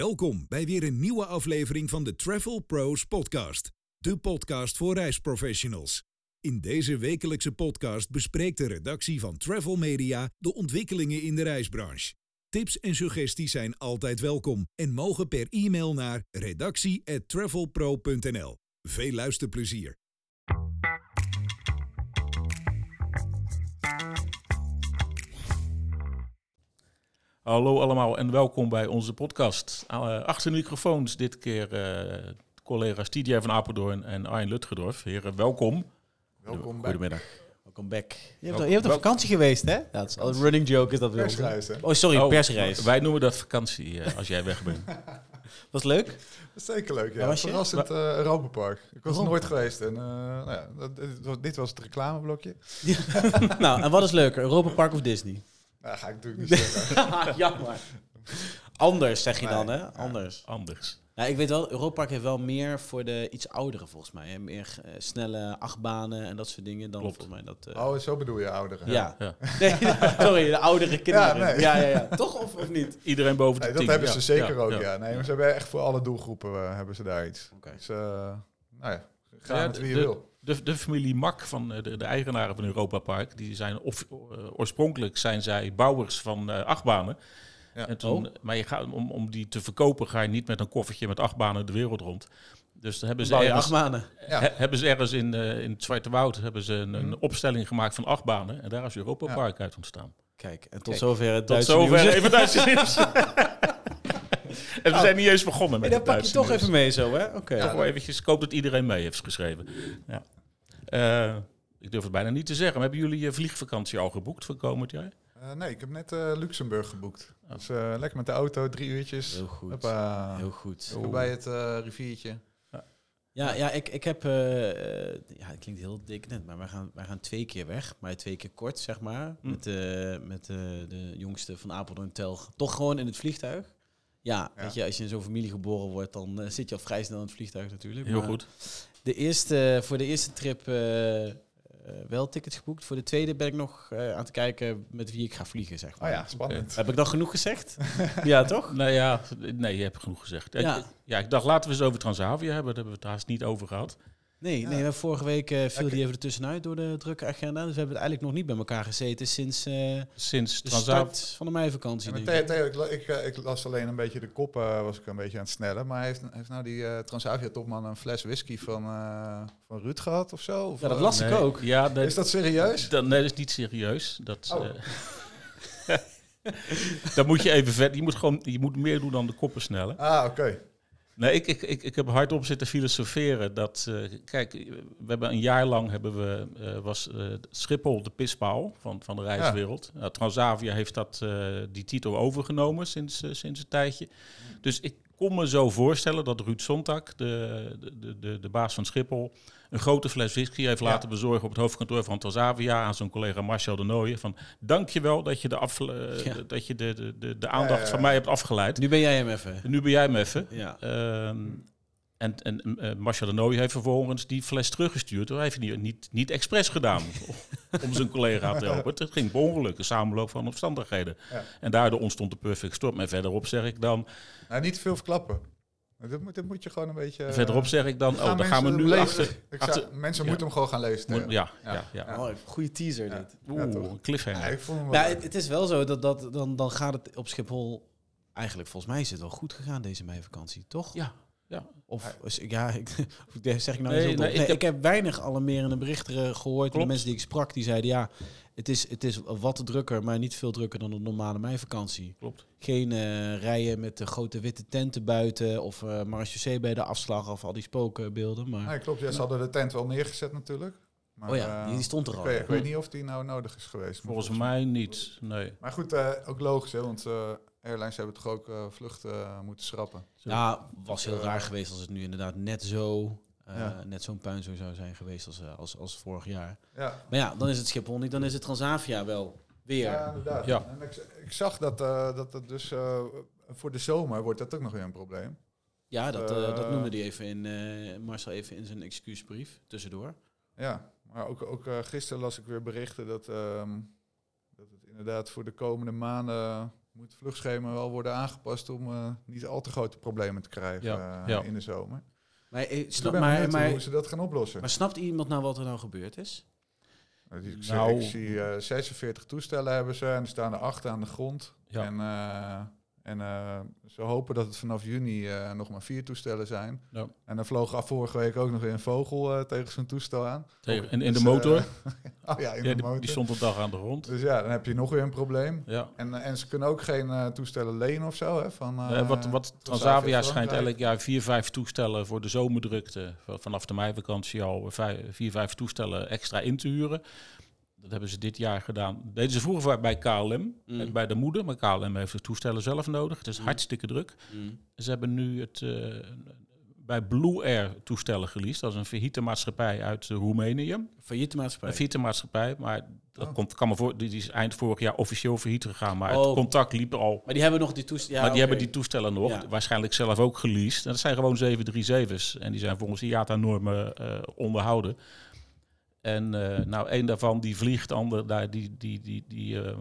Welkom bij weer een nieuwe aflevering van de Travel Pros Podcast, de podcast voor reisprofessionals. In deze wekelijkse podcast bespreekt de redactie van Travel Media de ontwikkelingen in de reisbranche. Tips en suggesties zijn altijd welkom en mogen per e-mail naar redactie@travelpro.nl. Veel luisterplezier. Hallo allemaal en welkom bij onze podcast. Uh, achter de microfoons dit keer uh, collega's TJ van Apeldoorn en Arjen Lutgedorf. Heren, welkom. Welkom Goedemiddag. Welkom back. Je hebt, je hebt op vakantie geweest, hè? Dat is al een running joke is dat weer. Persreis, hè? Oh, sorry, Oh, persreis. Wij noemen dat vakantie uh, als jij weg bent. Was leuk? Dat is zeker leuk, ja. Was? Verrassend uh, Europapark. Ik was er nooit geweest. En, uh, nou ja, dit, was, dit was het reclameblokje. nou, en wat is leuker? Europa Park of Disney? Nou, ga ik natuurlijk niet zeggen. Jammer. Anders zeg je Nee, dan, hè? ja. Anders. Anders. Ja, ik weet wel, Europa Park heeft wel meer voor de iets ouderen volgens mij. Hè? Meer eh, snelle achtbanen en dat soort dingen dan Klopt. volgens mij dat. eh, Oh, zo bedoel je ouderen. ja. Ja. Nee, sorry, de oudere kinderen. Ja, nee. ja, ja, Toch of, of niet? Iedereen boven de Nee, dat tien. hebben Ja, ze zeker ja, ook, ja. ja. Nee, maar ze hebben echt voor alle doelgroepen eh, hebben ze daar iets. Oké. Dus, eh, nou ja, ga Ja, met wie je de- wil. De, de familie Mak van eh, de, de eigenaren van Europa Park, die zijn of, eh, oorspronkelijk zijn zij bouwers van eh, achtbanen. Ja. En toen, Oh. Maar je gaat, om, om die te verkopen ga je niet met een koffertje met achtbanen de wereld rond. Dus dan hebben ze ergens, achtbanen. Ja. He- hebben ze ergens in, in het Zwarte Woud hebben ze een, een Mhm. opstelling gemaakt van acht banen. En daar is Europa Ja. Park uit ontstaan. Kijk, en tot Kijk, zover het Tot Duitse zover nieuws. even Duitse nieuws. En we zijn niet eens begonnen met het dan pak je toch nieuws. even mee zo, hè? Oké. Toch wel eventjes, ik hoop dat iedereen mee heeft geschreven. Ja. Eh, ik durf het bijna niet te zeggen. Maar hebben jullie je vliegvakantie al geboekt voor komend jaar? Eh, nee, ik heb net eh, Luxemburg geboekt. Dus eh, lekker met de auto, drie uurtjes. Heel goed. Hoppa. Heel goed. Bij het eh, riviertje. Ja, ja ik, ik heb... eh, eh, ja, het klinkt heel dik net, maar wij gaan, wij gaan twee keer weg. Maar twee keer kort, zeg maar. Hm. Met, eh, met eh, de jongste van Apeldoorn Telg. Toch gewoon in het vliegtuig. Ja, Ja. weet je, als je in zo'n familie geboren wordt, dan eh, zit je al vrij snel in het vliegtuig natuurlijk. Heel Maar goed. De eerste, voor de eerste trip eh, eh, wel tickets geboekt. Voor de tweede ben ik nog eh, aan het kijken met wie ik ga vliegen, zeg Oh maar. ja, spannend. Heb ik dan genoeg gezegd? ja, toch? Nou ja, nee, je hebt genoeg gezegd. Ja. Ik, ja, ik dacht laten we eens over Transavia hebben. Daar hebben we het haast niet over gehad. Nee, Ja. nee we- vorige week eh, viel die even ertussenuit door de drukke agenda. Dus we hebben het eigenlijk nog niet bij elkaar gezeten sinds eh, Sinds de start van de meivakantie. Ja, ik. Ik, eh, ik las alleen een beetje de kop, eh, was ik een beetje aan het snellen. Maar heeft, heeft nou die eh, Transavia-topman een fles whisky van, eh, van Ruud gehad of zo? Of, Ja, dat las ik Nee, ook. Ja, Is dat serieus? dat, nee, dat is niet serieus. Dat, Oh. eh, dan moet je even verder. Je moet, gewoon, je moet meer doen dan de koppen snellen. Ah, oké. Nee, ik, ik, ik, ik heb hardop zitten filosoferen dat, eh, kijk, we hebben een jaar lang hebben we, eh, was eh, Schiphol de pispaal van, van de reiswereld. Nou, Transavia heeft dat, die titel overgenomen sinds, sinds een tijdje. Dus ik kon me zo voorstellen dat Ruud Sontag, de, de, de, de baas van Schiphol, een grote fles whisky heeft laten bezorgen op het hoofdkantoor van Transavia aan zijn collega Marcel de Nooijen. Van, dankjewel dat je de, af, eh, dat je de, de, de, de aandacht van mij hebt afgeleid. Nu ben jij hem even. Nu ben jij hem even. Ja. Ehm, en en eh, Marcel de Nooy heeft vervolgens die fles teruggestuurd. Hij heeft het niet, niet, niet expres gedaan om zijn collega te helpen. Het ging per ongeluk, een samenloop van omstandigheden. Ja. En daardoor ontstond de perfect storm. En verderop zeg ik dan, Nou, niet veel verklappen. Dit moet, dit moet je gewoon een beetje... eh, verderop zeg ik dan, oh, dan gaan we nu lezen. achter. Ik achter- zou, mensen ja. moeten hem gewoon gaan lezen. Moet- ja, ja, Ja. ja. Ja. Oh, goede teaser Ja. dit. Oeh, cliffhanger. Ja, ik vond hem wel Nou, het is wel zo dat, dat dan, dan gaat het op Schiphol... Eigenlijk, volgens mij is het wel goed gegaan deze meivakantie, toch? Ja, ja. Of ja, ik, zeg ik nou Nee, nee, nee, ik ik, heb- heb, weinig alarmerende berichten eh, gehoord. van. De mensen die ik sprak, die zeiden ja, het is, het is wat drukker, maar niet veel drukker dan een normale meivakantie. Klopt. Geen eh, rijen met de grote witte tenten buiten of uh, marechaussee bij de afslag of al die spookbeelden. Maar Nee, klopt. Ja, ze hadden de tent wel neergezet natuurlijk. Maar, oh ja, eh, die, die stond er ik, al. weet, ik weet niet of die nou nodig is geweest. Volgens mij niet, nee. Maar goed, eh, ook logisch, hè, want eh, airlines hebben toch ook eh, vluchten eh, moeten schrappen. Ja, was heel raar geweest als het nu inderdaad net zo, eh, Ja. net zo'n puin zo zou zijn geweest als, eh, als, als vorig jaar. Ja, Maar ja, dan is het Schiphol niet, dan is het Transavia wel weer. ja inderdaad. Ja. En ik, ik zag dat, eh, dat het dus eh, voor de zomer wordt dat ook nog weer een probleem. Ja, dat, eh, dat noemde hij even in, eh, Marcel even in zijn excuusbrief tussendoor. Ja, maar ook, ook eh, gisteren las ik weer berichten dat, ehm, dat het inderdaad voor de komende maanden moet het vluchtschema wel worden aangepast om eh, niet al te grote problemen te krijgen Ja, eh, ja. in de zomer. Maar, eh, Dus snap, maar, hoe ze dat gaan oplossen. maar snapt iemand nou wat er nou gebeurd is? Nou, ik, Nou- ik zie eh, 46 toestellen hebben ze en er staan er acht aan de grond. Ja. En, eh, en eh, ze hopen dat het vanaf juni eh, nog maar vier toestellen zijn. Ja. En dan vloog af vorige week ook nog weer een vogel eh, tegen zo'n toestel aan. Tegen, in, in Dus, de motor. eh, oh ja, in ja, de die, motor. die stond een dag aan de grond. Dus ja, dan heb je nog weer een probleem. Ja. En, en ze kunnen ook geen toestellen lenen of zo. Hè, van, Eh, wat, wat Transavia schijnt elk jaar vier, vijf toestellen voor de zomerdrukte vanaf de meivakantie al vier, vijf toestellen extra in te huren. Dat hebben ze dit jaar gedaan. Dat deden ze vroeger bij KLM, Mm. bij de moeder, maar KLM heeft de toestellen zelf nodig. Het is Mm. hartstikke druk. Mm. Ze hebben nu het eh, bij Blue Air toestellen geleased. Dat is een failliete maatschappij uit eh, Roemenië. Failliete maatschappij. Een failliete maatschappij, maar dat Oh. komt, kan me voor, die is eind vorig jaar officieel failliet gegaan. Maar Oh. het contact liep al Maar die hebben nog die toestellen. Ja, maar die hebben die toestellen nog, Ja. waarschijnlijk zelf ook geleased. En dat zijn gewoon 737's. En die zijn volgens IATA-normen eh, onderhouden. En eh, nou, één daarvan die vliegt, de ander daar, die, die, die, die, eh,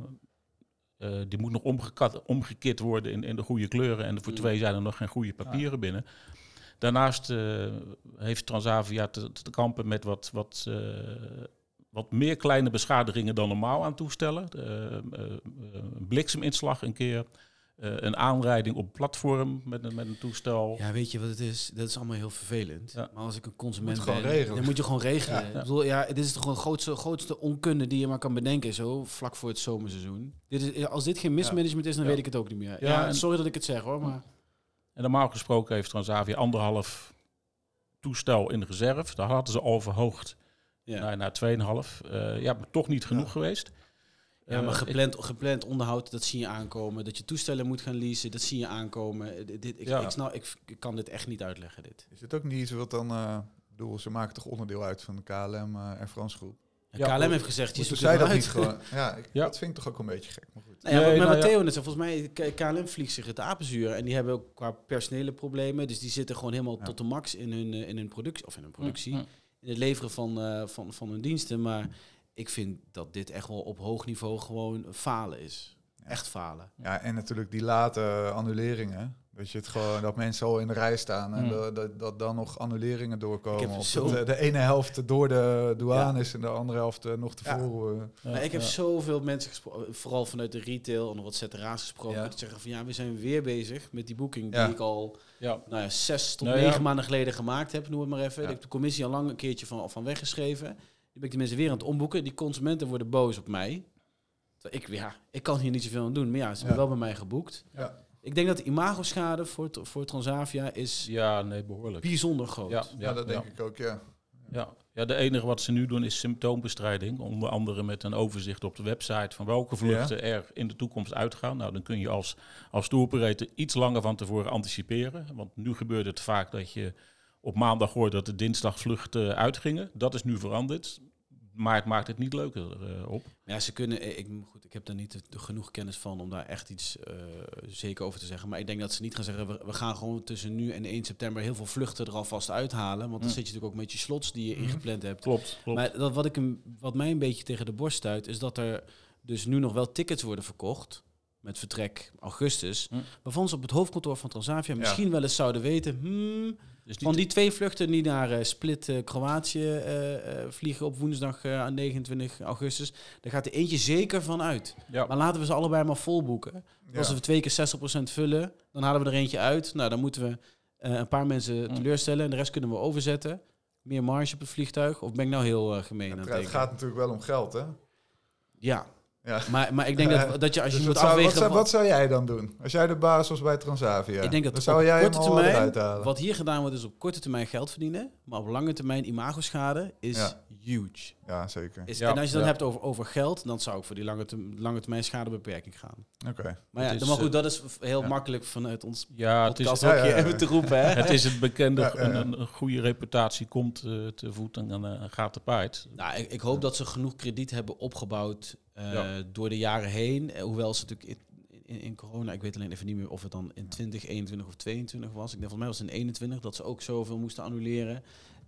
eh, die moet nog omgekat, omgekit worden in, in de goede kleuren. En voor Mm. twee zijn er nog geen goede papieren binnen. Daarnaast heeft Transavia te, te kampen met wat, wat, wat meer kleine beschadigingen dan normaal aan toestellen. Een blikseminslag een keer. Eh, een aanrijding op platform met, een- met een toestel. Ja, weet je wat het is? Dat is allemaal heel vervelend. Ja. Maar als ik een consument Moet gewoon ben, regelen. dan moet je gewoon regelen. Ja. Ik bedoel, ja, dit is toch gewoon de grootste, grootste onkunde die je maar kan bedenken, zo vlak voor het zomerseizoen. Dit is, als dit geen mismanagement is, dan Ja. weet ik het ook niet meer. Ja, Ja, en- sorry dat ik het zeg hoor, maar... En normaal gesproken heeft Transavia anderhalf toestel in reserve. Daar hadden ze al verhoogd Ja. naar, naar 2,5. Eh ja, maar toch niet genoeg Ja. geweest. Ja, maar Eh, gepland, gepland onderhoud, dat zie je aankomen. Dat je toestellen moet gaan leasen, dat zie je aankomen. Eh, Dit, ik, Ja. ik, snap, ik, ik kan dit echt niet uitleggen, dit. Is het ook niet iets wat dan... eh, ik bedoel, ze maken toch onderdeel uit van de KLM eh en Frans Groep. Ja, Ja, KLM heeft gezegd, je zoekt het dat uit. niet gewoon... Ja, ik, Ja. dat vind ik toch ook een beetje gek. Maar goed. Ja, Nee, wat- maar nou ja. Net zei, volgens mij, KLM vliegt zich het apenzuur. En die hebben ook qua personele problemen. Dus die zitten gewoon helemaal Ja. tot de max in hun, in hun productie. Of in hun productie. Mm, mm. In het leveren van, eh, van, van hun diensten. Maar ik vind dat dit echt wel op hoog niveau gewoon falen is. Ja. Echt falen. Ja, en natuurlijk die late annuleringen. Dat je het gewoon dat mensen al in de rij staan en Mm. dat, dat, dat dan nog annuleringen Ik doorkomen. zo- dat de, de ene helft door de douane is en de andere helft eh, nog tevoren. Ja, maar ik heb ja. zoveel mensen gesproken, vooral vanuit de retail en nog wat ZRA's gesproken. Ja. Die zeggen van ja, we zijn weer bezig met die boeking Ja. die ik al Ja. nou ja, zes tot Nou ja. negen maanden geleden gemaakt heb, noem het maar even. Ja. Ik heb de commissie al lang een keertje van, van weggeschreven. Nu ben ik die mensen weer aan het omboeken. Die consumenten worden boos op mij. Terwijl Ik, ja, ik kan hier niet zoveel aan doen, maar ja, ze hebben Ja. wel bij mij geboekt. Ja. Ik denk dat de imagoschade voor, voor Transavia is ja, nee, behoorlijk. bijzonder groot. Ja, Ja, dat denk ik ook, ja. Ja. ja, de enige wat ze nu doen is symptoombestrijding. Onder andere met een overzicht op de website van welke vluchten er in de toekomst uitgaan. Nou, dan kun je als, als touroperator iets langer van tevoren anticiperen. Want nu gebeurt het vaak dat je op maandag hoort dat de dinsdag vluchten uitgingen. Dat is nu veranderd. Maar het maakt het niet leuker eh, op. Ja, ze kunnen. eh, Ik, goed, ik heb daar niet genoeg kennis van om daar echt iets eh, zeker over te zeggen. Maar ik denk dat ze niet gaan zeggen. We, we gaan gewoon tussen nu en 1 september heel veel vluchten er alvast uithalen. Want dan Mm. zit je natuurlijk ook met je slots die je Mhm. ingepland hebt. Klopt, klopt. Maar dat, wat, ik wat mij een beetje tegen de borst stuit, is dat er dus nu nog wel tickets worden verkocht. Met vertrek augustus. Hm. Waarvan ze op het hoofdkantoor van Transavia Ja. misschien wel eens zouden weten. Hmm, dus van die twee vluchten die naar eh, Split, eh, Kroatië eh, vliegen op woensdag eh, aan 29 augustus. Daar gaat er eentje zeker van uit. ja, Maar laten we ze allebei maar vol boeken. Ja. Als we twee keer 60% vullen, dan halen we er eentje uit. Nou, dan moeten we een paar mensen Hm. teleurstellen. En de rest kunnen we overzetten. Meer marge op het vliegtuig. Of ben ik nou heel gemeen aan Het, het gaat natuurlijk wel om geld, hè? Ja, Ja. maar, maar ik denk dat, dat je als je Dus moet wat, zou, wat, zou, wat- wat zou jij dan doen? Als jij de baas was bij Transavia, Ik denk dat dan zou jij korte termijn. Wat hier gedaan wordt is op korte termijn geld verdienen. Maar op lange termijn imagoschade is Ja. huge. Ja, zeker. Is, Ja, en als je dan ja. hebt over, over geld, dan zou ik voor die lange, lange termijn schadebeperking gaan. Oké. Maar ja, is, maar goed, eh, dat is heel ja. makkelijk vanuit ons ja het, is, podcast ja, ook ja, hier ja. even te roepen. Hè? het is het bekende, Ja, ja, ja. Een, een goede reputatie komt eh, te voet en dan eh, gaat de paard. Nou, ik, ik hoop dat ze genoeg krediet hebben opgebouwd eh, Ja. door de jaren heen. Hoewel ze natuurlijk in, in, corona, ik weet alleen even niet meer of het dan in 2021 of 22 was. Ik denk volgens mij was het in 21 dat ze ook zoveel moesten annuleren.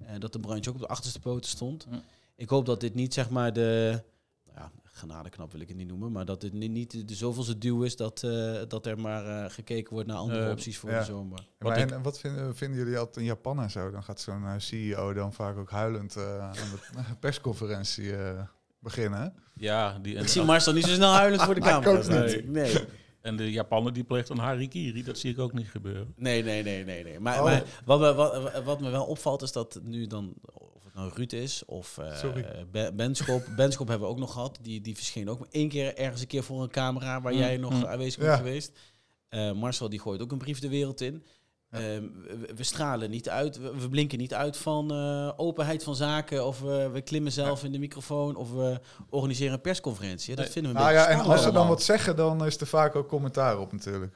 eh, dat de branche ook op de achterste poten stond. Ik hoop dat dit niet zeg maar de ja, genadeknap wil ik het niet noemen, maar dat het ni- niet de, zoveelste duw is dat, eh, dat er maar eh, gekeken wordt naar andere Eh, opties voor ja. de zomer. Ja, maar ik- en, en wat vinden, vinden jullie altijd in Japan en zo? Dan gaat zo'n CEO dan vaak ook huilend eh, aan de persconferentie eh, beginnen. Ja, die, en, Ik zie Marcel niet zo snel huilend voor de camera. niet. Nee. Nee. en de Japaner die pleegt een harikiri. Dat zie ik ook niet gebeuren. Nee, nee, nee, nee. nee. Maar, Oh. maar wat, me, wat, wat me wel opvalt is dat nu dan, het nou Ruud is of eh. Ben- Benschop. Benschop hebben we ook nog gehad. Die, die verscheen ook maar één keer ergens een keer voor een camera waar Mm, jij nog mm. aanwezig Ja. bent geweest. Eh, Marcel die gooit ook een brief de wereld in. Ja. Ehm, we, we stralen niet uit, we, we blinken niet uit van eh, openheid van zaken. Of we, we klimmen zelf in de microfoon. Of we organiseren een persconferentie. Dat Nee. vinden we een Nou beetje ja, en als ze dan wat zeggen, dan is er vaak ook commentaar op natuurlijk.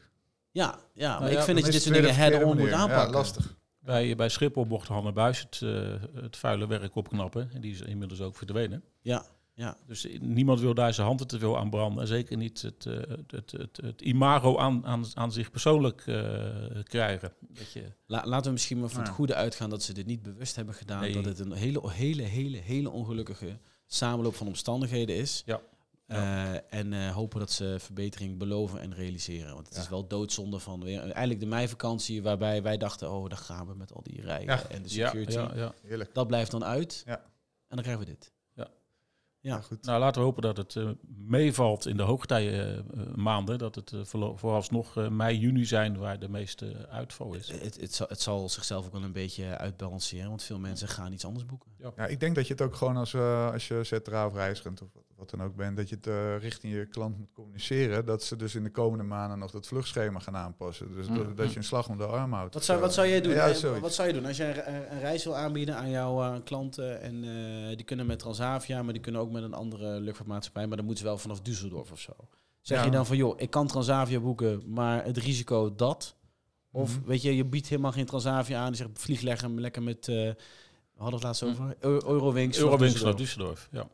Ja, ja maar Nou ik vind dat je dit soort dingen head-on moet aanpakken. Ja, lastig. Bij, bij Schiphol mocht Hanne Buis het, eh, het vuile werk opknappen. En die is inmiddels ook verdwenen. Ja, ja. Dus niemand wil daar zijn handen te veel aan branden. En zeker niet het, eh, het, het, het imago aan, aan, aan zich persoonlijk eh, krijgen. Dat je, La- laten we misschien maar van het goede uitgaan dat ze dit niet bewust hebben gedaan. Nee. Dat het een hele, hele, hele, hele ongelukkige samenloop van omstandigheden is. Ja. Eh, en eh, hopen dat ze verbetering beloven en realiseren. Want het Ja. is wel doodzonde van weer. Eigenlijk de meivakantie waarbij wij dachten, oh, daar gaan we met al die rijen Ja. en de security. ja, ja. Heerlijk. Dat blijft dan uit. Ja. En dan krijgen we dit. Ja. Ja. goed. Nou, laten we hopen dat het eh, meevalt in de hoogtijmaanden. dat het eh, vooralsnog eh, mei, juni zijn waar de meeste uitval is. Het, het, zal, het zal zichzelf ook wel een beetje uitbalanceren. Want veel mensen gaan iets anders boeken. Ja, ik denk dat je het ook gewoon als, eh, als je ZRA of reisgend of wat, dan ook bent, dat je het eh, richting je klant moet communiceren. Dat ze dus in de komende maanden nog dat vluchtschema gaan aanpassen. Dus Mm, dat, dat mm. je een slag om de arm houdt. Wat zou, wat zo. zou jij doen? Ja, Eh, wat zou je doen als jij een, een reis wil aanbieden aan jouw eh, klanten en eh, die kunnen met Transavia, maar die kunnen ook met een andere luchtvaartmaatschappij, maar dan moeten ze wel vanaf Düsseldorf of zo. Zeg Ja. je dan van joh, ik kan Transavia boeken, maar het risico dat? Of Mhm. weet je, je biedt helemaal geen Transavia aan, die zegt vlieg lekker, lekker met, eh, we hadden het laatst over, Eu- Eurowings. Eurowings naar Düsseldorf. Düsseldorf, ja.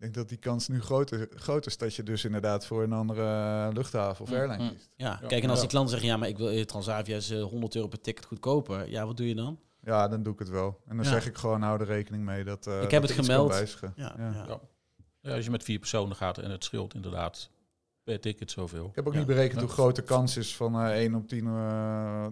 Ik denk dat die kans nu groter, groter is dat je dus inderdaad voor een andere eh, luchthaven of Mm, airline mm. kiest. Ja, Ja. kijk en als die klanten zeggen ja, maar ik wil eh, Transavia is eh, 100 euro per ticket goedkoper. Ja, wat doe je dan? Ja, dan doe ik het wel. En dan Ja. zeg ik gewoon, hou er rekening mee dat eh heb dat het gemeld. Ja, Ja. ja. Ja. Ja, als je met vier personen gaat en het scheelt inderdaad per ticket zoveel. Ik heb ook Ja. niet berekend Ja. hoe groot de kans is van eh 1 op 10, eh,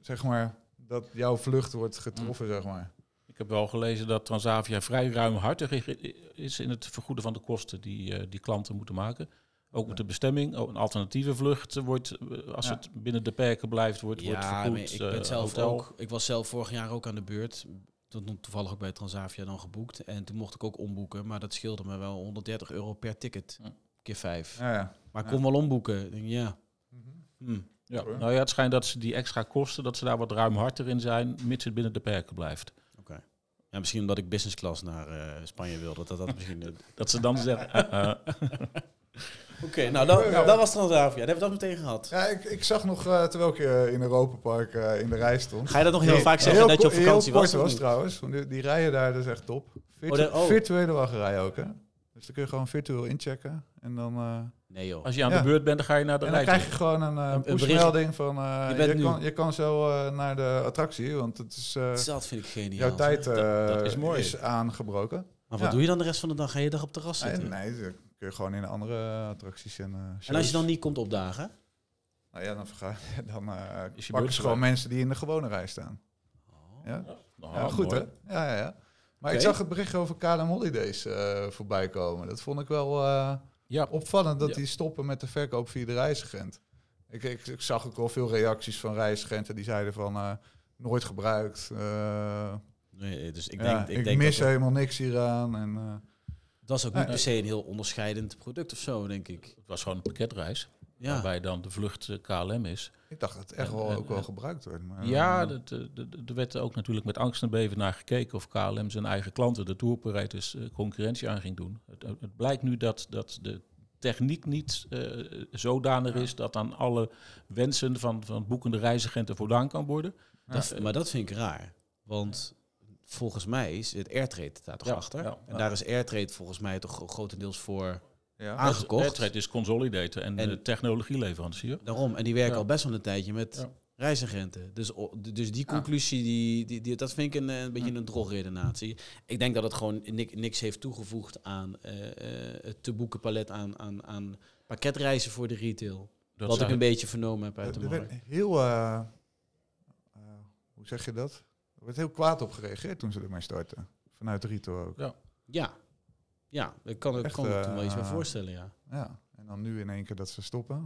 zeg maar, dat jouw vlucht wordt getroffen, zeg maar. Ik heb wel gelezen dat Transavia vrij ruimhartig is in het vergoeden van de kosten die, eh, die klanten moeten maken. Ook met de bestemming. Ook een alternatieve vlucht wordt, eh, als Ja. het binnen de perken blijft, wordt, wordt Ja, vergoed. maar ik ben eh, zelf hotel. ook. Ik was zelf vorig jaar ook aan de beurt. Toen toevallig ook bij Transavia dan geboekt. En toen mocht ik ook omboeken. Maar dat scheelde me wel 130 euro per ticket. Hm. Keer vijf. Ja, ja. Maar ik Ja. kon wel omboeken. Ja. Hm. Ja, nou ja, het schijnt dat ze die extra kosten, dat ze daar wat ruimhartiger in zijn, mits het binnen de perken blijft. Oké. Ja, misschien omdat ik business class naar eh, Spanje wilde. Dat dat misschien... Oké, Dat ze dan zeggen, eh, eh, nou dat, dat was Transavia. Dat hebben we dat meteen gehad. Ja, ik, ik zag nog, eh, terwijl ik eh, in Europa Park eh, in de rij stond. Ga je dat nog heel Nee, vaak zeggen dat je op vakantie heel was? was trouwens. Want die, die rijen daar, dat is echt top. Virtu- Oh, oh. Virtuele wachtrij ook, hè? Dus dan kun je gewoon virtueel inchecken. En dan, eh, Nee joh. als je aan Ja. de beurt bent, dan ga je naar de en dan rij. krijg je gewoon een, eh pushmelding van... eh, Je je, bent nu. kan, je kan zo eh, naar de attractie, want het is, eh, Dat vind ik geniaal. jouw tijd Dat- eh, dat is is, mooi. aangebroken. Maar wat Ja. doe je dan de rest van de dag? Ga je dag op het terras Nee, zitten? nee, dan kun je gewoon in andere attracties en eh, En als je dan niet komt opdagen? Nou ja, dan, verga- dan Is je pakken ze gewoon mensen die in de gewone rij staan. Ja, Nou, ja goed mooi. hè? Ja, ja, ja. Maar ik zag het bericht over KLM Holidays eh, voorbij komen. Dat vond ik wel eh, Ja, opvallend dat Ja. die stoppen met de verkoop via de reisagent. Ik, ik, ik zag ook wel veel reacties van reisagenten die zeiden van eh, nooit gebruikt. eh, Nee, dus ik ja, denk, ik ik denk mis dat, helemaal niks hieraan. En, eh, dat is ook niet per se een heel onderscheidend product of zo, denk ik. het was gewoon een pakketreis, Ja, waarbij dan de vlucht eh, KLM is. ik dacht dat het echt En- wel en- ook wel gebruikt wordt. Maar, Ja, eh, dat, eh, er werd ook natuurlijk met angst en beven naar gekeken of KLM zijn eigen klanten, de touroperators, concurrentie aan ging doen. Het, het blijkt nu dat, dat de techniek niet eh, zodanig is dat aan alle wensen van, van boekende reisagenten voldaan kan worden. dat, maar dat vind ik raar. Want volgens mij is het Airtrade daar toch Ja, achter. ja, en ja. daar is Airtrade volgens mij toch gro- grotendeels voor ja. aangekocht. Airtrade is consolidator en, En- de technologieleverancier. Daarom. En die werken Ja. al best wel een tijdje met Ja. Reisagenten. Dus, dus die Ja. conclusie, die, die, die, dat vind ik een, eh, een beetje een drogredenatie. Ik denk dat het gewoon ni- niks heeft toegevoegd aan eh, eh, het te boeken palet aan, aan, aan pakketreizen voor de retail. Dat wat ik een beetje vernomen heb uit de Er markt. heel, eh, eh, hoe zeg je dat? Er werd heel kwaad op gereageerd toen ze ermee startten. Vanuit Rito ook. Ja, ja ik kan, ik Echt, kan me toen wel iets bij eh, voorstellen, ja. Ja. En dan nu in één keer dat ze stoppen.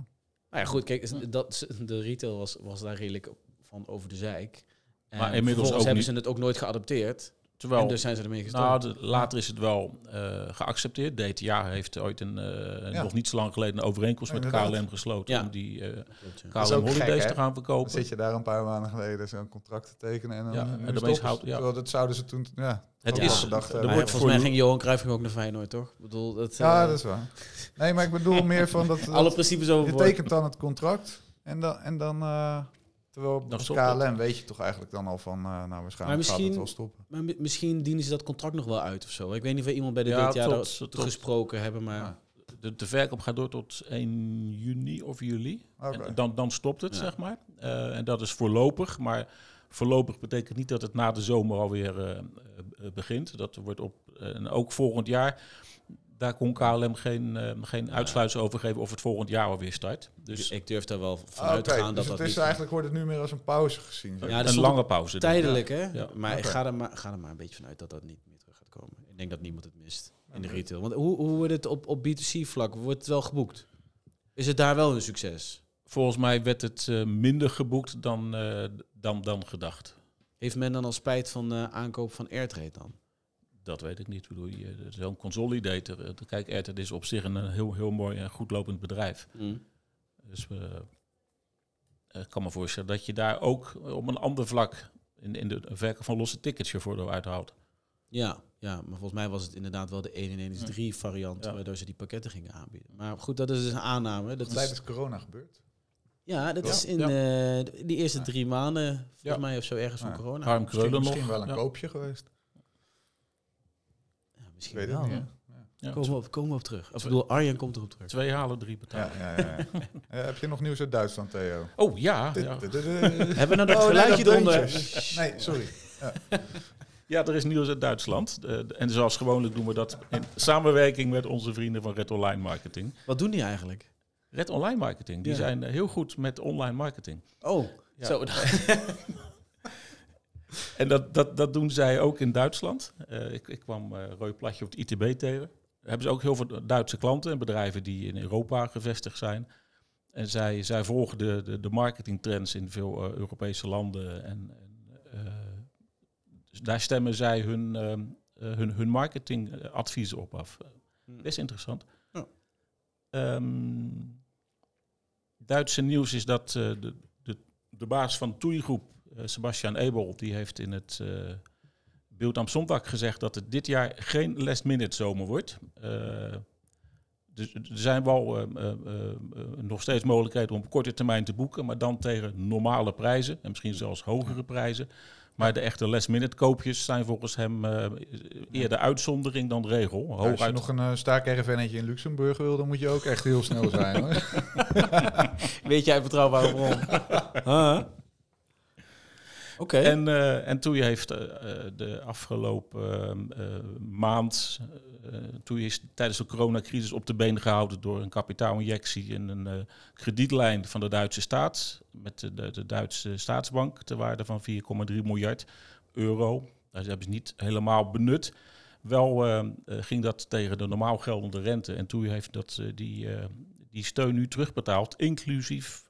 Nou ja, goed, kijk, dat, de retail was, was daar redelijk van over de zeik. En Maar inmiddels ook hebben niet- ze het ook nooit geadopteerd. Terwijl, en dus zijn ze ermee gestopt. nou, de- later is het wel eh, geaccepteerd. DTA heeft ooit een, eh, Ja. nog niet zo lang geleden een overeenkomst met. KLM gesloten Ja. om die eh KLM gek, Holidays te gaan Dan verkopen. zit je daar een paar maanden geleden zo'n contract te tekenen en dan Ja, nu en de houdt- ja. Dat zouden ze toen, ja. Het is- gedacht er wordt volgens mij ging Johan Cruijff ook naar Feyenoord, toch? Ik bedoel, dat, Ja, dat is waar. Nee, maar ik bedoel meer van dat... alle principes je over. tekent dan het contract en dan... En dan eh, terwijl het. KLM weet je toch eigenlijk dan al van... eh, nou, waarschijnlijk gaat misschien- het wel stoppen. Maar mi- misschien dienen ze dat contract nog wel uit of zo. Ik weet niet of we iemand bij de Ja, DTA tot- gesproken hebben, maar... Ja. De, de verkoop gaat door tot 1 juni of juli. En dan, dan stopt het, Ja. zeg maar. Eh, en dat is voorlopig. Maar voorlopig betekent niet dat het na de zomer alweer eh, eh, begint. Dat wordt op, eh, en ook volgend jaar. Daar kon KLM geen, eh, geen uitsluitsel over geven of het volgend jaar alweer start. Dus ik durf daar wel vanuit te gaan dus dat het dat is niet... eigenlijk wordt het nu meer als een pauze gezien. zeg. Ja, een lange pauze. denk ik. Tijdelijk, hè? Ja. Maar ik ga er, maar, ga er maar een beetje vanuit dat dat niet meer terug gaat komen. Ik denk dat niemand het mist in de retail. Want hoe, hoe wordt het op, op B2C-vlak? Wordt het wel geboekt? Is het daar wel een succes? Volgens mij werd het eh, minder geboekt dan, eh, dan, dan gedacht. Heeft men dan al spijt van de aankoop van Airtrade dan? Dat weet ik niet. Ik bedoel, je- Zo'n consolidator. eh, Kijk, Airtel is op zich een eh, heel, heel mooi en goed lopend bedrijf. Dus we, eh, ik kan me voorstellen dat je daar ook op een ander vlak in, in de verkoop van losse tickets je voordeel uithaalt. Ja, ja, maar volgens mij was het inderdaad wel de 1 in 1 is 3 variant, Ja. waardoor ze die pakketten gingen aanbieden. Maar goed, dat is dus een aanname. Dat is, Tijdens corona gebeurd. ja, dat Ja. is in Ja. eh, die eerste drie maanden, volgens Ja. mij of zo, ergens van corona. Harm Misschien, Kreulen misschien wel een Ja. koopje geweest. Ja, misschien weet wel. hè. Ja. Komen, we op, komen we op terug. Of ik bedoel, Arjen komt erop terug. Twee halen, drie betalen. Ja, ja, ja. ja. Eh, heb je nog nieuws uit Duitsland, Theo? Oh ja, ja. Hebben we nou dat Oh, geluidje eronder? Nee, sorry. ja, er is nieuws uit Duitsland. En zoals gewoonlijk doen we dat in samenwerking met onze vrienden van Red Online Marketing. Wat doen die eigenlijk? Red Online Marketing, die Ja. zijn eh, heel goed met online marketing. Oh, Ja. zo. En dat, dat, dat doen zij ook in Duitsland. Eh, ik, ik kwam eh Roy Platje op het ITB tegen. Daar hebben ze ook heel veel Duitse klanten en bedrijven die in Europa gevestigd zijn. En zij, zij volgen de, de, de marketingtrends in veel eh, Europese landen. En, en dus daar stemmen zij hun, hun, hun marketingadviezen op af. Best interessant. Ja. Ehm, Duitse nieuws is dat de, de, de baas van TUI Groep, Sebastian Ebel, die heeft in het uh, Beeld am Sonntag gezegd dat het dit jaar geen last minute zomer wordt. Uh, dus er zijn wel uh, uh, nog steeds mogelijkheden om op korte termijn te boeken, maar dan tegen normale prijzen en misschien zelfs hogere prijzen. Maar de echte last-minute koopjes zijn volgens hem uh, eerder uitzondering dan regel. Ja, als je nog een uh, staak-RFN'tje in Luxemburg wil, dan moet je ook echt heel snel zijn. Hoor. Weet jij betrouwbare bron? huh? En, uh, en heeft uh, de afgelopen maand, Toei is tijdens de coronacrisis op de been gehouden door een kapitaalinjectie in een kredietlijn van de Duitse staat met de, de, Duitse staatsbank ter waarde van 4,3 miljard euro. Dat hebben ze niet helemaal benut. Wel ging dat tegen de normaal geldende rente. En Toei heeft dat, die, die steun nu terugbetaald, inclusief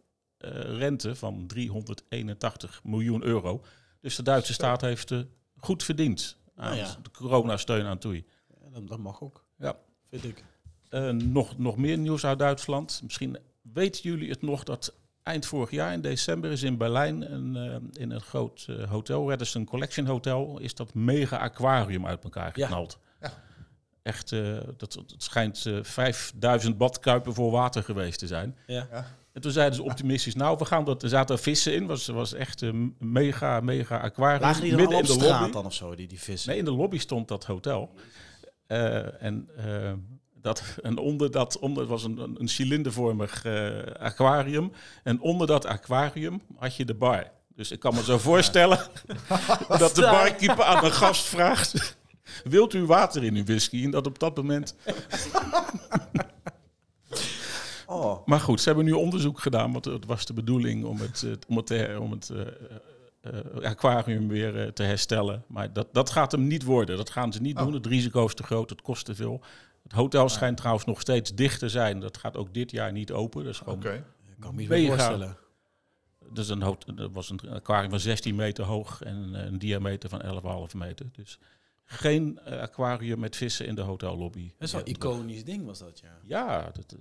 rente van 381 miljoen euro. Dus de Duitse staat heeft uh, goed verdiend aan nou ja. de coronasteun aan Toei. Ja, dat, dat, mag ook. Ja. Vind ik. Uh, nog, nog meer nieuws uit Duitsland. Misschien weten jullie het nog dat eind vorig jaar in december is in Berlijn een, uh, in een groot uh, hotel, Radisson Collection Hotel, is dat mega aquarium uit elkaar geknald. Ja. Ja. Echt, uh, dat, het schijnt 5000 badkuipen vol water geweest te zijn. Ja. ja. En toen zeiden ze optimistisch, nou, we gaan dat, er zaten vissen in, was, was echt een mega, mega aquarium. Lagen die midden in de lobby. dan of zo, die, die vissen? Nee, in de lobby stond dat hotel. Uh, en uh, Dat, en onder dat onder was een, een, een cilindervormig eh, aquarium. En onder dat aquarium had je de bar. Dus ik kan me zo voorstellen dat de barkeeper aan een gast vraagt... Wilt u water in uw whisky? En dat op dat moment... Oh. Maar goed, ze hebben nu onderzoek gedaan, want het was de bedoeling om het, eh, om het, te- om het eh, eh, aquarium weer te herstellen. Maar dat, dat gaat hem niet worden. Dat gaan ze niet Oh. doen. Het risico is te groot, het kost te veel. Het hotel schijnt trouwens nog steeds dicht te zijn. Dat gaat ook dit jaar niet open. Dat is Oké. gewoon Ik kan me meer voorstellen. dus een, er was een aquarium van 16 meter hoog en een diameter van 11,5 meter. Dus geen aquarium met vissen in de hotellobby. Dat is wel een iconisch ding was dat, ja. Ja, dat,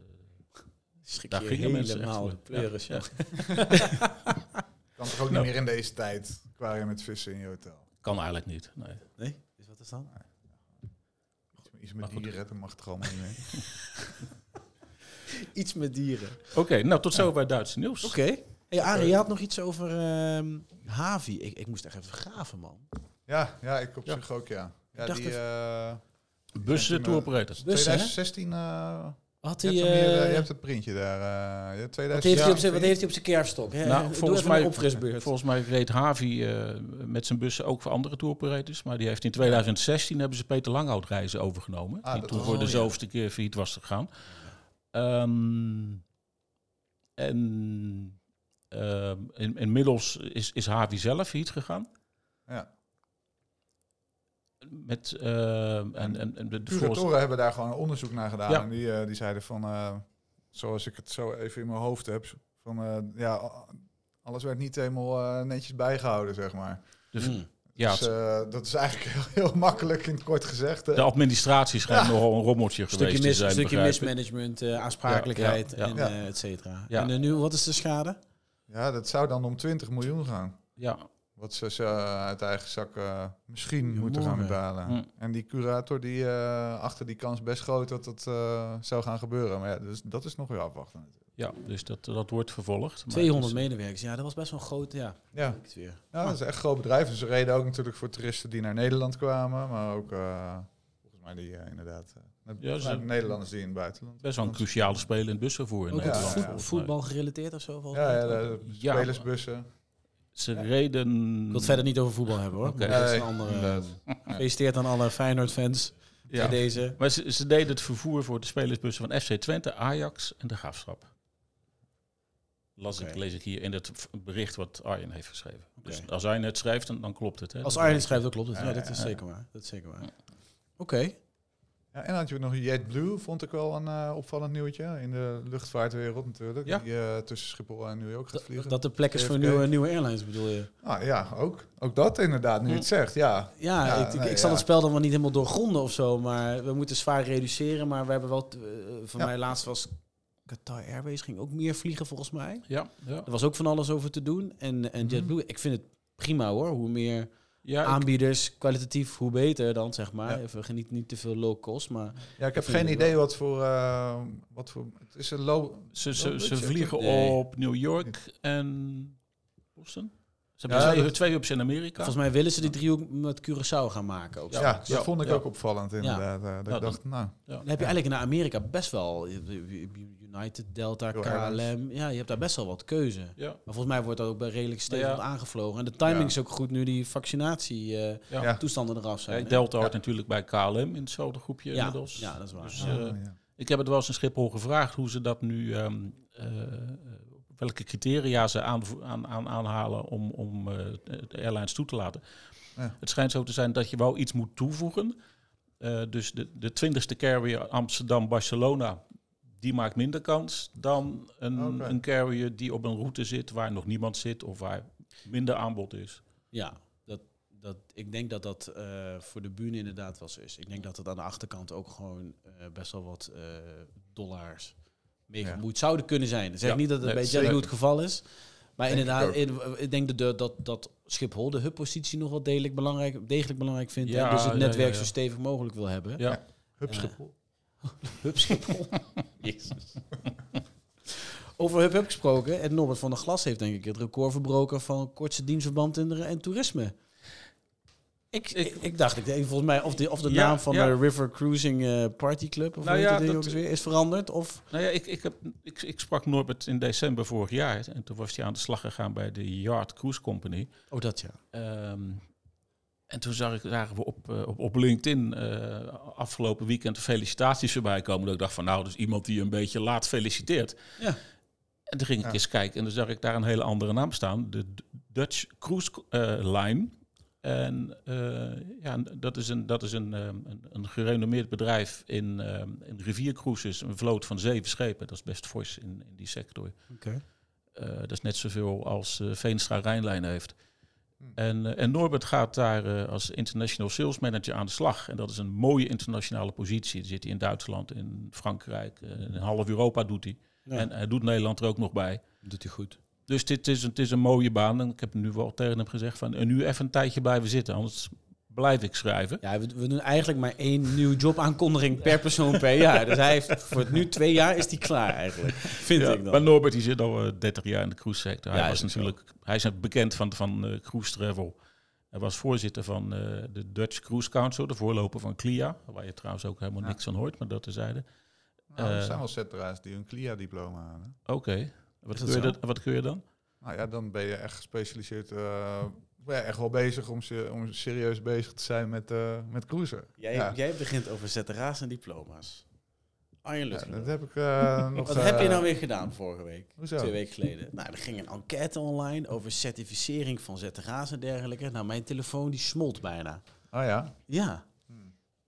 Schrik Daar je mensen helemaal de pleuris, Ja, ja. Kan toch ook Nou. niet meer in deze tijd aquarium met vissen in je hotel? kan eigenlijk niet. Nee. Nee? Dus wat is dan? Iets, met dieren, dat mag toch allemaal niet meer. Iets met dieren. Oké, nou tot zover Duitse nieuws. Oké. Hey, Arie, je had nog iets over ehm, Havi. Ik, ik moest echt even graven, man. Ja, ja, ik op Ja. zich ook, ja. Ja, die eh, Bussen, tour eh, operators. Bussen, hè? 2016, eh, Had je, hij, hebt hem hier, eh, eh, je hebt het printje daar. eh, ja, wat, 2016. heeft hij op zijn, wat heeft hij op zijn kerfstok? Hè? Nou, volgens mij, volgens mij reed Havi eh, met zijn bussen ook voor andere tour operators. Maar die heeft in 2016 hebben ze Peter Langhout reizen overgenomen. Ah, die toen was- voor de ja. zoveelste keer failliet was gegaan. Ehm, en ehm, in, inmiddels is, is Havi zelf failliet gegaan. Ja. Met, ehm, en, en, en de, Curatoren hebben daar gewoon onderzoek naar gedaan. Ja. En die, eh, die zeiden van, eh, zoals ik het zo even in mijn hoofd heb, van eh, ja, alles werd niet helemaal eh, netjes bijgehouden, zeg maar. de, Hmm. ja, dus eh, dat is eigenlijk heel, heel makkelijk in het kort gezegd. de administratie schijnt nogal een rommeltje geweest Stukje, te mis, zijn. stukje begrijp ik. mismanagement, eh, aansprakelijkheid Ja, ja, en ja. eh, et cetera. Ja. En eh, nu, wat is de schade? Ja, dat zou dan om 20 miljoen gaan. Ja, Wat ze, ze uit eigen zak eh, misschien moeten gaan betalen. Hm. En die curator die eh, achter die kans best groot dat dat eh, zou gaan gebeuren. Maar ja, dus, dat is nog weer afwachten. natuurlijk. ja, dus dat, dat wordt vervolgd. Maar 200 het is- medewerkers. Ja, dat was best wel een groot. Ja, Ja, ik het weer. ja dat is echt een groot bedrijf. En ze reden ook natuurlijk voor toeristen die naar Nederland kwamen. Maar ook eh, volgens mij die eh, inderdaad... eh, Ja, ze- vanuit Nederlanders die in het buitenland. Best wel een cruciale speler in het busvervoer. in Ook Ja, voetbal gerelateerd of zo? Ja, mij? ja, de Ja, spelersbussen. Ze Ja. reden... Ik wil het verder niet over voetbal hebben hoor. Oké. Maar dat is een andere. Gefeliciteerd aan alle Feyenoord-fans Ja. deze. Maar ze, ze deden het vervoer voor de spelersbussen van FC Twente, Ajax en de Graafschap. Las ik, lees ik hier in het bericht wat Arjen heeft geschreven. Dus als hij het schrijft, dan, dan klopt het. Hè? Als Arjen schrijft, dan klopt het. Ja, Ja, dat is ja, zeker waar. Dat is zeker waar. Oké. Ja, en dan had je nog JetBlue, vond ik wel een eh, opvallend nieuwtje. In de luchtvaartwereld natuurlijk. Ja. Die eh, tussen Schiphol en New York gaat Dat, vliegen. dat de plek is voor nieuwe, nieuwe airlines bedoel je? Ah, ja, ook, ook dat inderdaad, nu je het zegt. Ja, Ja, Ja, ik, ik, nee, ik zal ja. het spel dan wel niet helemaal doorgronden of zo, maar we moeten zwaar reduceren. Maar we hebben wel, eh, voor Ja. mij laatst was Qatar Airways ging ook meer vliegen volgens mij. Ja, ja. Er was ook van alles over te doen. En, en Mhm. JetBlue, ik vind het prima hoor. Hoe meer ja ik- aanbieders, kwalitatief, hoe beter dan, zeg maar. Ja. Even geniet niet te veel low cost, maar... ja ik heb geen idee wel. wat voor, eh, wat voor... Het is een low... ze, ze, low ze budget, vliegen Nee. op New York en Boston. Ze hebben Ja, twee, dat- twee hubs in Amerika. Volgens mij willen ze die driehoek met Curaçao gaan maken. Ook. Ja, Ja, dat vond ik ja. ook opvallend inderdaad. eh, dat Ja, ik dacht, nou... Ja. Dan heb je eigenlijk in Amerika best wel United, Delta, KLM. Ja, je hebt daar best wel wat keuze. Ja, Maar volgens mij wordt dat ook bij redelijk stevig ja. aangevlogen. En de timing Ja. is ook goed nu die vaccinatie eh, toestanden eraf zijn. Delta hoort Ja. natuurlijk bij KLM in hetzelfde groepje ja, inmiddels. ja, dat is waar. Dus, eh, ja. Ik heb het wel eens in Schiphol gevraagd hoe ze dat nu, ehm, eh, welke criteria ze aan, aan, aan, aanhalen om, om eh, de airlines toe te laten. Ja. Het schijnt zo te zijn dat je wel iets moet toevoegen. Eh, dus de, de twintigste carrier Amsterdam-Barcelona, die maakt minder kans dan een, een carrier die op een route zit waar nog niemand zit of waar minder aanbod is. Ja, dat, dat, ik denk dat dat eh, voor de bühne inderdaad wel zo is. Ik denk dat het aan de achterkant ook gewoon eh, best wel wat eh, dollars meegemoeid zouden kunnen zijn. Ik zeg Ja, niet dat het nee, bij. JetBlue het geval is. Maar Denk inderdaad, ik denk dat, de- dat, dat Schiphol de hubpositie nog wel degelijk belangrijk, degelijk belangrijk vindt. Ja, en dus het ja, netwerk ja, ja. zo stevig mogelijk wil hebben. Ja, Hup Eh, Schiphol. Hub Schiphol. Over Hub Hub gesproken. En Norbert van der Glas heeft denk ik het record verbroken van kortste dienstverband in de, en toerisme. Ik, ik, ik dacht, ik, denk volgens mij, of de, of de Ja, naam van ja. de River Cruising eh, Party Club, of Nou ja, dat ook weer, is veranderd. Of, Nou ja, ik, ik, heb, ik, ik sprak Norbert in december vorig jaar. En toen was hij aan de slag gegaan bij de Yard Cruise Company. oh, dat ja. Ehm, en toen zag ik, zagen we op, eh, op, op LinkedIn eh, afgelopen weekend felicitaties voorbij komen. Dat ik dacht van nou, dus iemand die een beetje laat feliciteert. Ja. En toen ging ik eens kijken en dan zag ik daar een hele andere naam staan. De Dutch Cruise Line. En eh, ja, dat is een, dat is een, ehm, een, een gerenommeerd bedrijf in, ehm, in riviercruises. Een vloot van zeven schepen. Dat is best fors in, in die sector. Eh, dat is net zoveel als eh, Veenstra Rijnlijn heeft. Hm. En, en Norbert gaat daar als international sales manager aan de slag. En dat is een mooie internationale positie. Dan zit hij in Duitsland, in Frankrijk, in half Europa doet hij. Ja, En hij doet Nederland er ook nog bij. doet hij goed. Dus dit is, een- het is een mooie baan. En ik heb nu wel tegen hem gezegd van eh, nu even een tijdje blijven zitten. Anders blijf ik schrijven. Ja, we, we doen eigenlijk maar één nieuwe jobaankondiging per persoon per jaar. Dus hij heeft voor het nu twee jaar is hij klaar eigenlijk. Vind Ja, ik dan. maar Norbert die zit al eh, 30 jaar in de cruise sector. Hij Ja, was zo. natuurlijk, hij is bekend van, van eh, cruise travel. Hij was voorzitter van eh, de Dutch Cruise Council, de voorloper van CLIA, waar je trouwens ook helemaal Ja. niks aan hoort, maar dat terzijde. Nou, er Eh, zijn wel zetteraars die een CLIA-diploma halen. Oké, wat, kun je wat kun je dan? Nou ja, dan ben je echt gespecialiseerd. eh, ben je echt wel bezig om, se- om serieus bezig te zijn met, eh met cruisen. Jij, ja. jij begint over ZRA's en diploma's. Arjen Ja, dat heb ik eh, nog... Wat heb je nou weer gedaan vorige week? Hoezo? Twee weken geleden. Nou, er ging een enquête online over certificering van ZRA's en dergelijke. Nou, mijn telefoon die smolt bijna. Oh ja? Ja.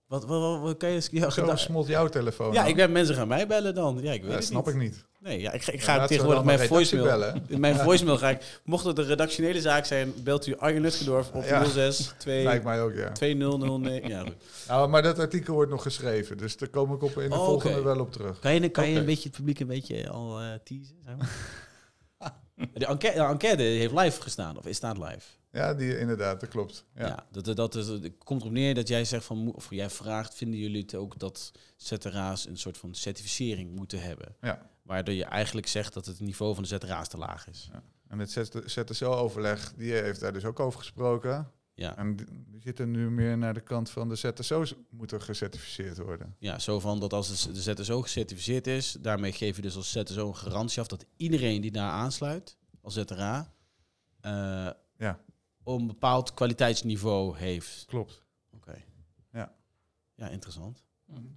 Wat, wat, wat, wat kan je... Ja, Zo gedaan- smolt jouw telefoon ja, dan? ik ben mensen gaan mij bellen dan. Ja, ik weet Ja, het snap niet. ik niet. Nee, ja, ik, ga- ik ga tegenwoordig mijn voicemail... bellen. In mijn voicemail ga ik... Mocht het een redactionele zaak zijn, belt u Arjen Lutgendorf op Ja. 06 2 Lijkt mij ook, ja. 2009. Ja, goed. Nou, maar dat artikel wordt nog geschreven, dus daar kom ik op in de Oh, volgende wel op terug. Kan je, kan je een beetje het publiek een beetje al eh teasen? Zeg maar? de, enquête, de enquête heeft live gestaan, of is staat live? Ja, die, inderdaad, dat klopt. Ja. Ja, dat, dat is, het komt erop neer dat jij zegt van, of jij vraagt, vinden jullie het ook dat ZRA's een soort van certificering moeten hebben? Ja. Waardoor je eigenlijk zegt dat het niveau van de ZRA's te laag is. En het ZSO-overleg, die heeft daar dus ook over gesproken. Ja, En die zitten nu meer naar de kant van de ZSO's moeten gecertificeerd worden. ja zo van dat als de ZSO gecertificeerd is, daarmee geef je dus als ZSO een garantie af dat iedereen die daar aansluit, als ZRA, eh Ja. Een bepaald kwaliteitsniveau heeft. Klopt. Oké. Ja. Ja, interessant.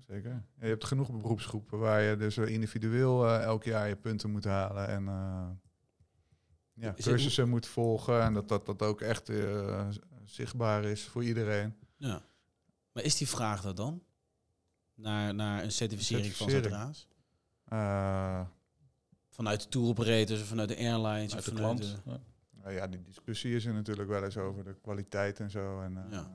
Zeker. Ja, je hebt genoeg beroepsgroepen waar je dus individueel eh, elk jaar je punten moet halen en eh, ja, het- cursussen moet volgen en dat dat, dat ook echt eh, zichtbaar is voor iedereen. Ja. Maar is die vraag dat dan? Naar, naar een certificering, van Certificering. ZRA's? Eh, Vanuit de tour operators, of vanuit de airlines, Uit of de vanuit klant. de- Ja. Nou ja, die discussie is er natuurlijk wel eens over de kwaliteit en zo. En, eh, Ja.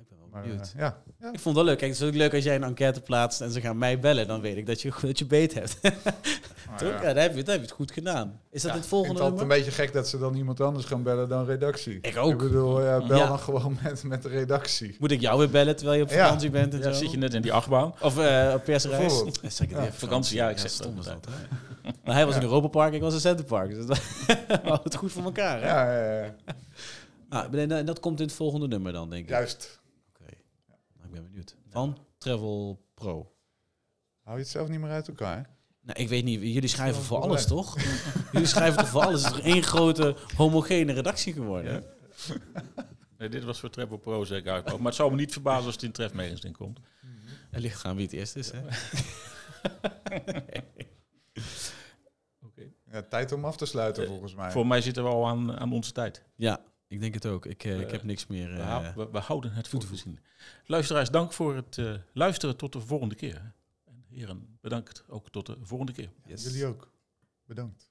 Ik ben wel Maar benieuwd. eh, ja, ja. Ik vond het wel leuk. Kijk, het is ook leuk als jij een enquête plaatst en ze gaan mij bellen. Dan weet ik dat je, dat je beet hebt. Maar Toch? ja. Ja, dan, heb je, dan heb je het goed gedaan. Is dat Ja, het ik volgende vind het altijd een beetje gek dat ze dan iemand anders gaan bellen dan redactie. Ik ook. Ik bedoel, ja, bel Ja. dan gewoon met, met de redactie. Moet ik jou weer bellen terwijl je op Ja. vakantie bent en Ja, zo? zit je net in die achtbaan. Of eh, op persreis? Zeg ik het even, vakantie, ja, ik zeg dat inderdaad. hè. Maar hij was Ja. in Europa Park, ik was in Centerpark. Dus dat hadden het goed voor elkaar. Hè? Ja, ja, ja. Ah, en dat- komt in het volgende nummer dan, denk ik. juist. Oké. Nou, ik ben benieuwd. Van Travel Pro. Hou je het zelf niet meer uit elkaar? Nou, ik weet niet, jullie schrijven voor alles, toch? jullie schrijven toch voor alles? Het is toch één grote homogene redactie geworden? Nee, dit was voor Travel Pro zeker uit. Maar het zou me niet verbazen als het in Tref Magazine komt. Er ligt gaan wie het eerst is, hè? Ja, tijd om af te sluiten Eh, volgens mij. Voor mij zitten we al aan, aan onze tijd. Ja, ik denk het ook. Ik, eh, ik Eh, heb niks meer. We, eh, hou- we, we houden het voor te voorzien. Luisteraars, dank voor het eh, luisteren tot de volgende keer. En heren, bedankt ook tot de volgende keer. yes. Jullie ook. Bedankt.